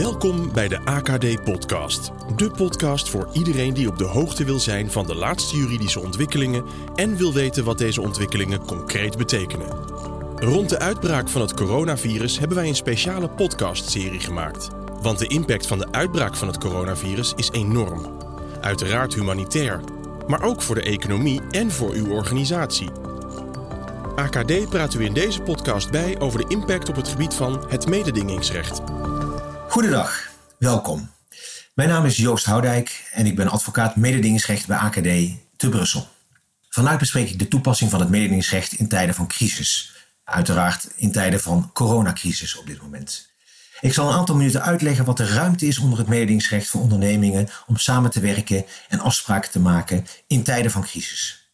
Welkom bij de AKD-podcast. De podcast voor iedereen die op de hoogte wil zijn van de laatste juridische ontwikkelingen en wil weten wat deze ontwikkelingen concreet betekenen. Rond de uitbraak van het coronavirus hebben wij een speciale podcastserie gemaakt. Want de impact van de uitbraak van het coronavirus is enorm. Uiteraard humanitair, maar ook voor de economie en voor uw organisatie. AKD praat u in deze podcast bij over de impact op het gebied van het mededingingsrecht. Goedendag, welkom. Mijn naam is Joost Houdijk en ik ben advocaat mededingingsrecht bij AKD te Brussel. Vandaag bespreek ik de toepassing van het mededingingsrecht in tijden van crisis. Uiteraard in tijden van coronacrisis op dit moment. Ik zal een aantal minuten uitleggen wat de ruimte is onder het mededingingsrecht voor ondernemingen om samen te werken en afspraken te maken in tijden van crisis.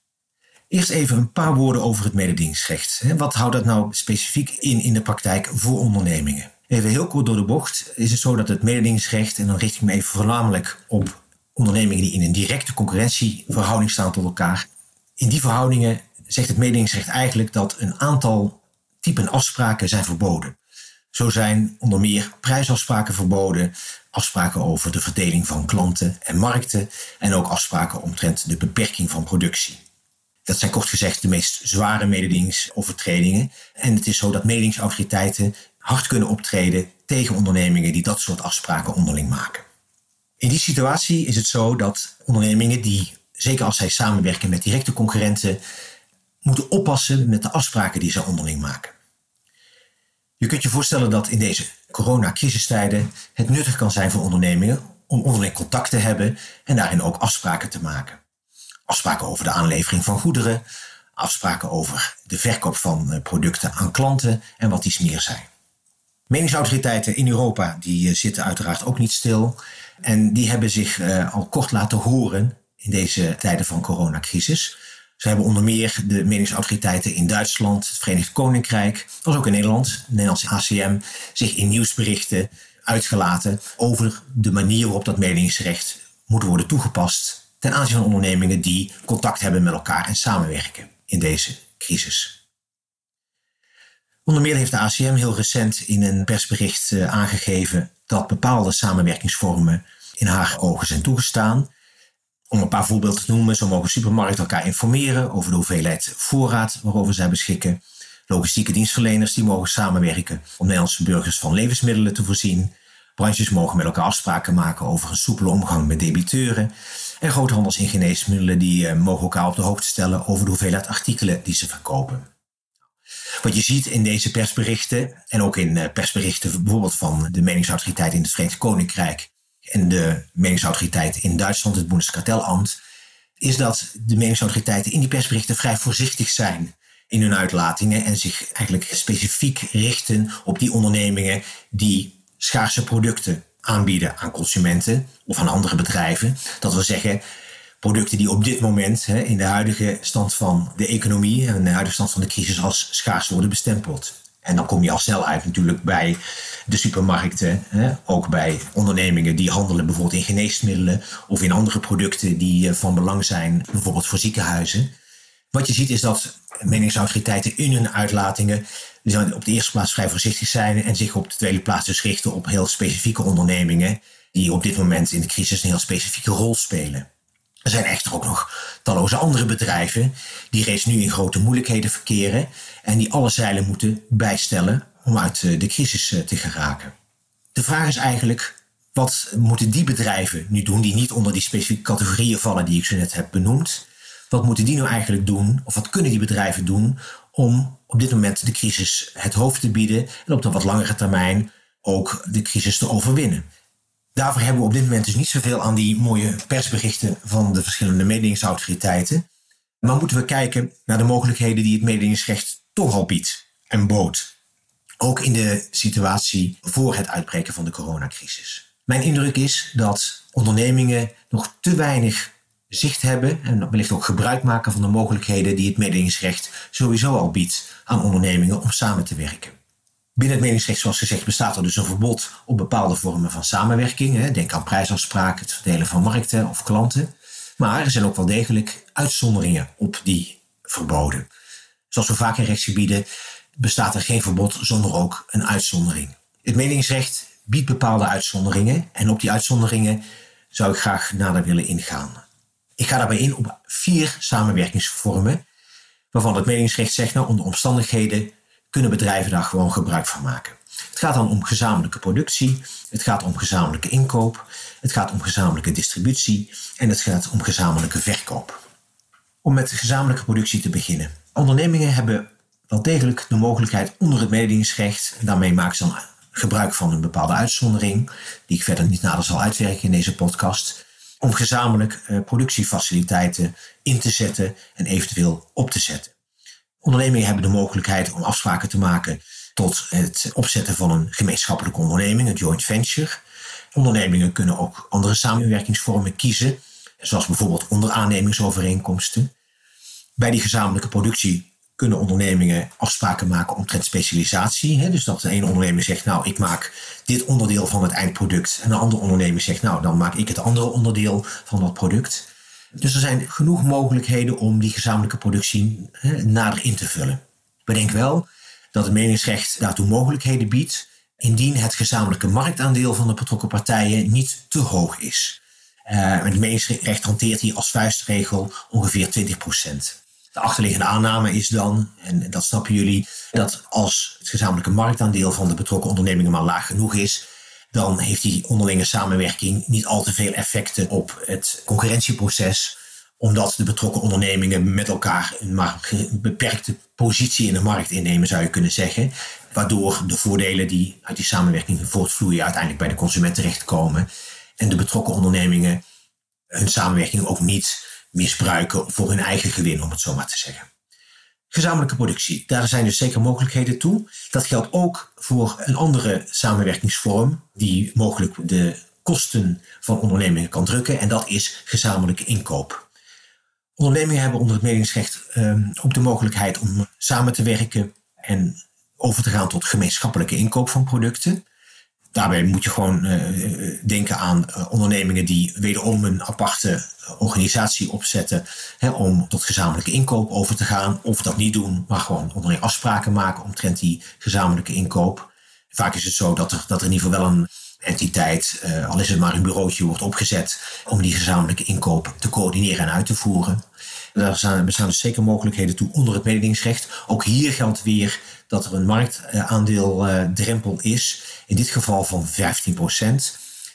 Eerst even een paar woorden over het mededingingsrecht. Wat houdt dat nou specifiek in in de praktijk voor ondernemingen? Even heel kort door de bocht is het zo dat het mededingingsrecht, en dan richt ik me even voornamelijk op ondernemingen die in een directe concurrentieverhouding staan tot elkaar. In die verhoudingen zegt het mededingingsrecht eigenlijk dat een aantal typen afspraken zijn verboden. Zo zijn onder meer prijsafspraken verboden, afspraken over de verdeling van klanten en markten en ook afspraken omtrent de beperking van productie. Dat zijn kort gezegd de meest zware mededingingsovertredingen. En het is zo dat mededingingsautoriteiten hard kunnen optreden tegen ondernemingen die dat soort afspraken onderling maken. In die situatie is het zo dat ondernemingen die, zeker als zij samenwerken met directe concurrenten, moeten oppassen met de afspraken die zij onderling maken. Je kunt je voorstellen dat in deze coronacristijden het nuttig kan zijn voor ondernemingen om onderling contact te hebben en daarin ook afspraken te maken. Afspraken over de aanlevering van goederen, afspraken over de verkoop van eh, producten aan klanten en wat iets meer zijn. Meningsautoriteiten in Europa die eh, zitten uiteraard ook niet stil. En die hebben zich uh, al kort laten horen in deze tijden van coronacrisis. Ze hebben onder meer de meningsautoriteiten in Duitsland, het Verenigd Koninkrijk, als ook in Nederland, de Nederlandse ACM, zich in nieuwsberichten uitgelaten over de manier waarop dat meningsrecht moet worden toegepast ten aanzien van ondernemingen die contact hebben met elkaar en samenwerken in deze crisis. Onder meer heeft de ACM heel recent in een persbericht eh, aangegeven dat bepaalde samenwerkingsvormen in haar ogen zijn toegestaan. Om een paar voorbeelden te noemen, zo mogen supermarkten elkaar informeren over de hoeveelheid voorraad waarover zij beschikken. Logistieke dienstverleners die mogen samenwerken om Nederlandse burgers van levensmiddelen te voorzien. Branches mogen met elkaar afspraken maken over een soepele omgang met debiteuren. En groothandels in geneesmiddelen die eh, mogen elkaar op de hoogte stellen over de hoeveelheid artikelen die ze verkopen. Wat je ziet in deze persberichten en ook in eh, persberichten bijvoorbeeld van de meningsautoriteit in het Verenigd Koninkrijk en de meningsautoriteit in Duitsland, het Bundeskartellamt, is dat de meningsautoriteiten in die persberichten vrij voorzichtig zijn in hun uitlatingen en zich eigenlijk specifiek richten op die ondernemingen die schaarse producten aanbieden aan consumenten of aan andere bedrijven. Dat wil zeggen, producten die op dit moment hè, in de huidige stand van de economie en de huidige stand van de crisis als schaars worden bestempeld. En dan kom je al snel uit natuurlijk bij de supermarkten, hè, ook bij ondernemingen die handelen bijvoorbeeld in geneesmiddelen of in andere producten die eh, van belang zijn, bijvoorbeeld voor ziekenhuizen. Wat je ziet is dat meningsautoriteiten in hun uitlatingen op de eerste plaats vrij voorzichtig zijn en zich op de tweede plaats dus richten op heel specifieke ondernemingen die op dit moment in de crisis een heel specifieke rol spelen. Er zijn echter ook nog talloze andere bedrijven die reeds nu in grote moeilijkheden verkeren en die alle zeilen moeten bijstellen om uit eh, de crisis eh, te geraken. De vraag is eigenlijk, wat moeten die bedrijven nu doen die niet onder die specifieke categorieën vallen die ik zo net heb benoemd? Wat moeten die nou eigenlijk doen, of wat kunnen die bedrijven doen om op dit moment de crisis het hoofd te bieden en op de wat langere termijn ook de crisis te overwinnen? Daarvoor hebben we op dit moment dus niet zoveel aan die mooie persberichten van de verschillende mededingingsautoriteiten. Maar moeten we kijken naar de mogelijkheden die het mededingingsrecht toch al biedt en bood. Ook in de situatie voor het uitbreken van de coronacrisis. Mijn indruk is dat ondernemingen nog te weinig zicht hebben en wellicht ook gebruik maken van de mogelijkheden die het mededingingsrecht sowieso al biedt aan ondernemingen om samen te werken. Binnen het meningsrecht, zoals gezegd, bestaat er dus een verbod op bepaalde vormen van samenwerking. Denk aan prijsafspraken, het verdelen van markten of klanten. Maar er zijn ook wel degelijk uitzonderingen op die verboden. Zoals we vaak in rechtsgebieden bestaat er geen verbod zonder ook een uitzondering. Het meningsrecht biedt bepaalde uitzonderingen. En op die uitzonderingen zou ik graag nader willen ingaan. Ik ga daarbij in op vier samenwerkingsvormen, waarvan het meningsrecht zegt, nou, onder omstandigheden kunnen bedrijven daar gewoon gebruik van maken. Het gaat dan om gezamenlijke productie, het gaat om gezamenlijke inkoop, het gaat om gezamenlijke distributie en het gaat om gezamenlijke verkoop. Om met gezamenlijke productie te beginnen. Ondernemingen hebben wel degelijk de mogelijkheid onder het mededingingsrecht, en daarmee maken ze dan gebruik van een bepaalde uitzondering, die ik verder niet nader zal uitwerken in deze podcast, om gezamenlijk eh, productiefaciliteiten in te zetten en eventueel op te zetten. Ondernemingen hebben de mogelijkheid om afspraken te maken tot het opzetten van een gemeenschappelijke onderneming, een joint venture. Ondernemingen kunnen ook andere samenwerkingsvormen kiezen, zoals bijvoorbeeld onderaannemingsovereenkomsten. Bij die gezamenlijke productie kunnen ondernemingen afspraken maken omtrent specialisatie. Dus dat de ene ondernemer zegt, nou, ik maak dit onderdeel van het eindproduct. En de andere ondernemer zegt, nou, dan maak ik het andere onderdeel van dat product. Dus er zijn genoeg mogelijkheden om die gezamenlijke productie nader in te vullen. Bedenk wel dat het meningsrecht daartoe mogelijkheden biedt, indien het gezamenlijke marktaandeel van de betrokken partijen niet te hoog is. Uh, het meningsrecht hanteert hier als vuistregel ongeveer 20%. De achterliggende aanname is dan, en dat snappen jullie, dat als het gezamenlijke marktaandeel van de betrokken ondernemingen maar laag genoeg is, dan heeft die onderlinge samenwerking niet al te veel effecten op het concurrentieproces, omdat de betrokken ondernemingen met elkaar een beperkte positie in de markt innemen, zou je kunnen zeggen. Waardoor de voordelen die uit die samenwerking voortvloeien uiteindelijk bij de consument terechtkomen. En de betrokken ondernemingen hun samenwerking ook niet misbruiken voor hun eigen gewin, om het zo maar te zeggen. Gezamenlijke productie, daar zijn dus zeker mogelijkheden toe. Dat geldt ook voor een andere samenwerkingsvorm die mogelijk de kosten van ondernemingen kan drukken. En dat is gezamenlijke inkoop. Ondernemingen hebben onder het mededingingsrecht ehm, ook de mogelijkheid om samen te werken en over te gaan tot gemeenschappelijke inkoop van producten. Daarbij moet je gewoon uh, denken aan uh, ondernemingen die wederom een aparte organisatie opzetten hè, om tot gezamenlijke inkoop over te gaan. Of dat niet doen, maar gewoon onderling afspraken maken omtrent die gezamenlijke inkoop. Vaak is het zo dat er, dat er in ieder geval wel een entiteit, al is het maar een bureautje, wordt opgezet om die gezamenlijke inkoop te coördineren en uit te voeren. Daar bestaan dus zeker mogelijkheden toe onder het mededingingsrecht. Ook hier geldt weer dat er een marktaandeeldrempel is, in dit geval van 15%.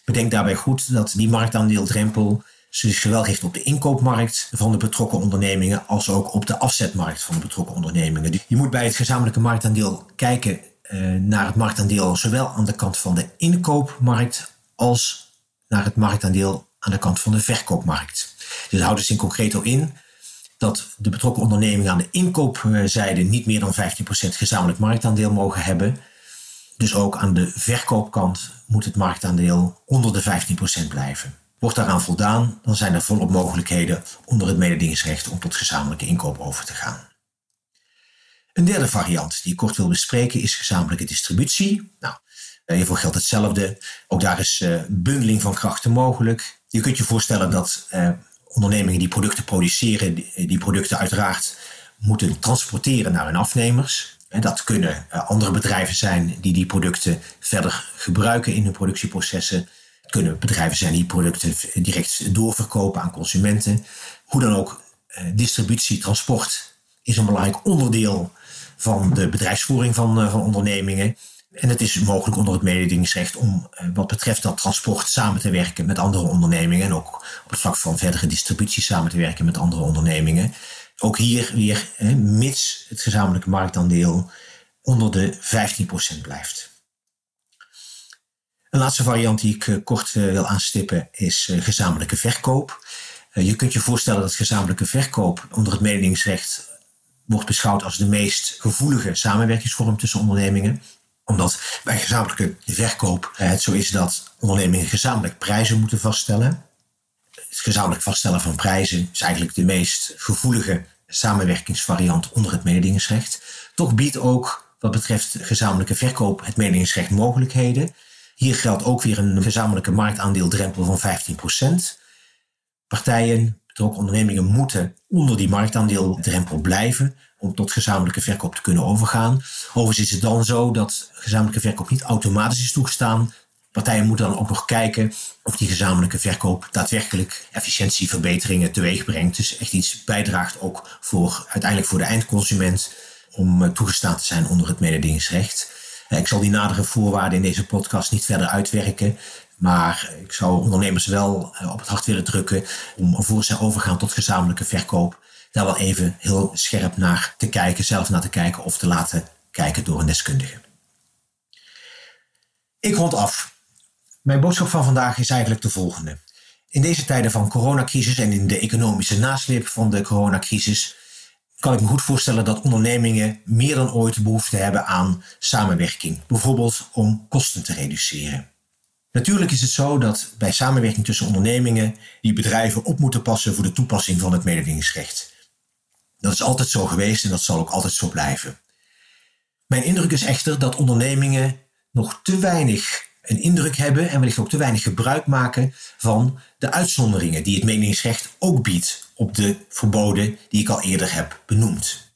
Bedenk daarbij goed dat die marktaandeeldrempel zich zowel richt op de inkoopmarkt van de betrokken ondernemingen als ook op de afzetmarkt van de betrokken ondernemingen. Je moet bij het gezamenlijke marktaandeel kijken eh, naar het marktaandeel zowel aan de kant van de inkoopmarkt als naar het marktaandeel aan de kant van de verkoopmarkt. Dus houdt dus in concreto in dat de betrokken ondernemingen aan de inkoopzijde niet meer dan 15% gezamenlijk marktaandeel mogen hebben. Dus ook aan de verkoopkant moet het marktaandeel onder de 15% blijven. Wordt daaraan voldaan, dan zijn er volop mogelijkheden onder het mededingingsrecht om tot gezamenlijke inkoop over te gaan. Een derde variant die ik kort wil bespreken is gezamenlijke distributie. Nou, hiervoor geldt hetzelfde. Ook daar is uh, bundeling van krachten mogelijk. Je kunt je voorstellen dat uh, ondernemingen die producten produceren, die, producten uiteraard moeten transporteren naar hun afnemers. Dat kunnen uh, andere bedrijven zijn die die producten verder gebruiken in hun productieprocessen. Het kunnen bedrijven zijn die producten direct doorverkopen aan consumenten. Hoe dan ook, distributie, transport is een belangrijk onderdeel van de bedrijfsvoering van, uh, van ondernemingen. En het is mogelijk onder het mededingingsrecht om wat betreft dat transport samen te werken met andere ondernemingen. En ook op het vlak van verdere distributie samen te werken met andere ondernemingen. Ook hier weer, eh, mits het gezamenlijke marktaandeel onder de 15% blijft. Een laatste variant die ik kort wil aanstippen is gezamenlijke verkoop. je kunt je voorstellen dat gezamenlijke verkoop onder het mededingingsrecht wordt beschouwd als de meest gevoelige samenwerkingsvorm tussen ondernemingen omdat bij gezamenlijke verkoop het zo is dat ondernemingen gezamenlijk prijzen moeten vaststellen. Gezamenlijk vaststellen van prijzen is eigenlijk de meest gevoelige samenwerkingsvariant onder het mededingingsrecht. Toch biedt ook wat betreft gezamenlijke verkoop het mededingingsrecht mogelijkheden. Hier geldt ook weer een gezamenlijke marktaandeeldrempel van 15%. Partijen betrokken ondernemingen moeten onder die marktaandeeldrempel blijven om tot gezamenlijke verkoop te kunnen overgaan. Overigens is het dan zo dat gezamenlijke verkoop niet automatisch is toegestaan Partijen moeten dan ook nog kijken of die gezamenlijke verkoop daadwerkelijk efficiëntieverbeteringen teweeg brengt. Dus echt iets bijdraagt ook voor uiteindelijk voor de eindconsument om eh, toegestaan te zijn onder het mededingingsrecht. Eh, ik zal die nadere voorwaarden in deze podcast niet verder uitwerken. Maar ik zou ondernemers wel eh, op het hart willen drukken om voor ze overgaan tot gezamenlijke verkoop. Daar wel even heel scherp naar te kijken, zelf naar te kijken of te laten kijken door een deskundige. Ik rond af. Mijn boodschap van vandaag is eigenlijk de volgende. In deze tijden van coronacrisis en in de economische nasleep van de coronacrisis kan ik me goed voorstellen dat ondernemingen meer dan ooit behoefte hebben aan samenwerking, bijvoorbeeld om kosten te reduceren. Natuurlijk is het zo dat bij samenwerking tussen ondernemingen die bedrijven op moeten passen voor de toepassing van het mededingingsrecht. Dat is altijd zo geweest en dat zal ook altijd zo blijven. Mijn indruk is echter dat ondernemingen nog te weinig een indruk hebben en wellicht ook te weinig gebruik maken van de uitzonderingen die het meningsrecht ook biedt op de verboden die ik al eerder heb benoemd.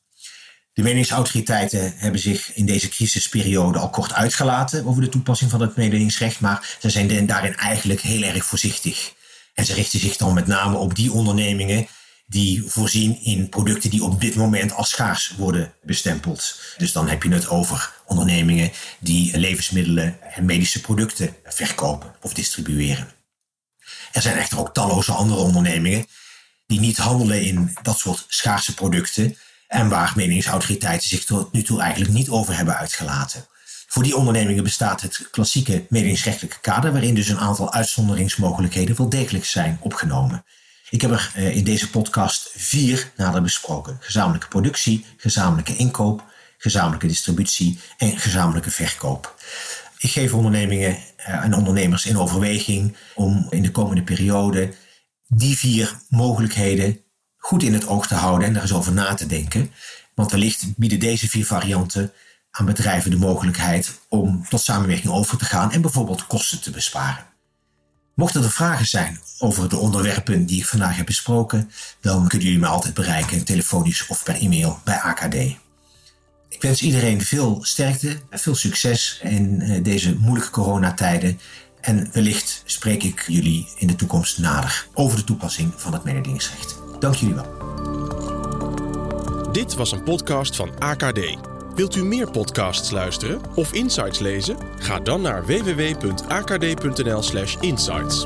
De meningsautoriteiten hebben zich in deze crisisperiode al kort uitgelaten over de toepassing van het mededingingsrecht, maar ze zijn daarin eigenlijk heel erg voorzichtig. En ze richten zich dan met name op die ondernemingen die voorzien in producten die op dit moment als schaars worden bestempeld. Dus dan heb je het over ondernemingen die levensmiddelen en medische producten verkopen of distribueren. Er zijn echter ook talloze andere ondernemingen die niet handelen in dat soort schaarse producten en waar meningsautoriteiten zich tot nu toe eigenlijk niet over hebben uitgelaten. Voor die ondernemingen bestaat het klassieke mededingingsrechtelijke kader, waarin dus een aantal uitzonderingsmogelijkheden wel degelijk zijn opgenomen. Ik heb er eh, in deze podcast vier nader besproken: gezamenlijke productie, gezamenlijke inkoop, gezamenlijke distributie en gezamenlijke verkoop. Ik geef ondernemingen eh, en ondernemers in overweging om in de komende periode die vier mogelijkheden goed in het oog te houden en daar eens over na te denken. Want wellicht bieden deze vier varianten aan bedrijven de mogelijkheid om tot samenwerking over te gaan en bijvoorbeeld kosten te besparen. Mochten er vragen zijn over de onderwerpen die ik vandaag heb besproken, dan kunnen jullie me altijd bereiken, telefonisch of per e-mail bij AKD. Ik wens iedereen veel sterkte en veel succes in eh, deze moeilijke coronatijden. En wellicht spreek ik jullie in de toekomst nader over de toepassing van het mededingingsrecht. Dank jullie wel. Dit was een podcast van AKD. Wilt u meer podcasts luisteren of insights lezen? Ga dan naar www.akd.nl/insights.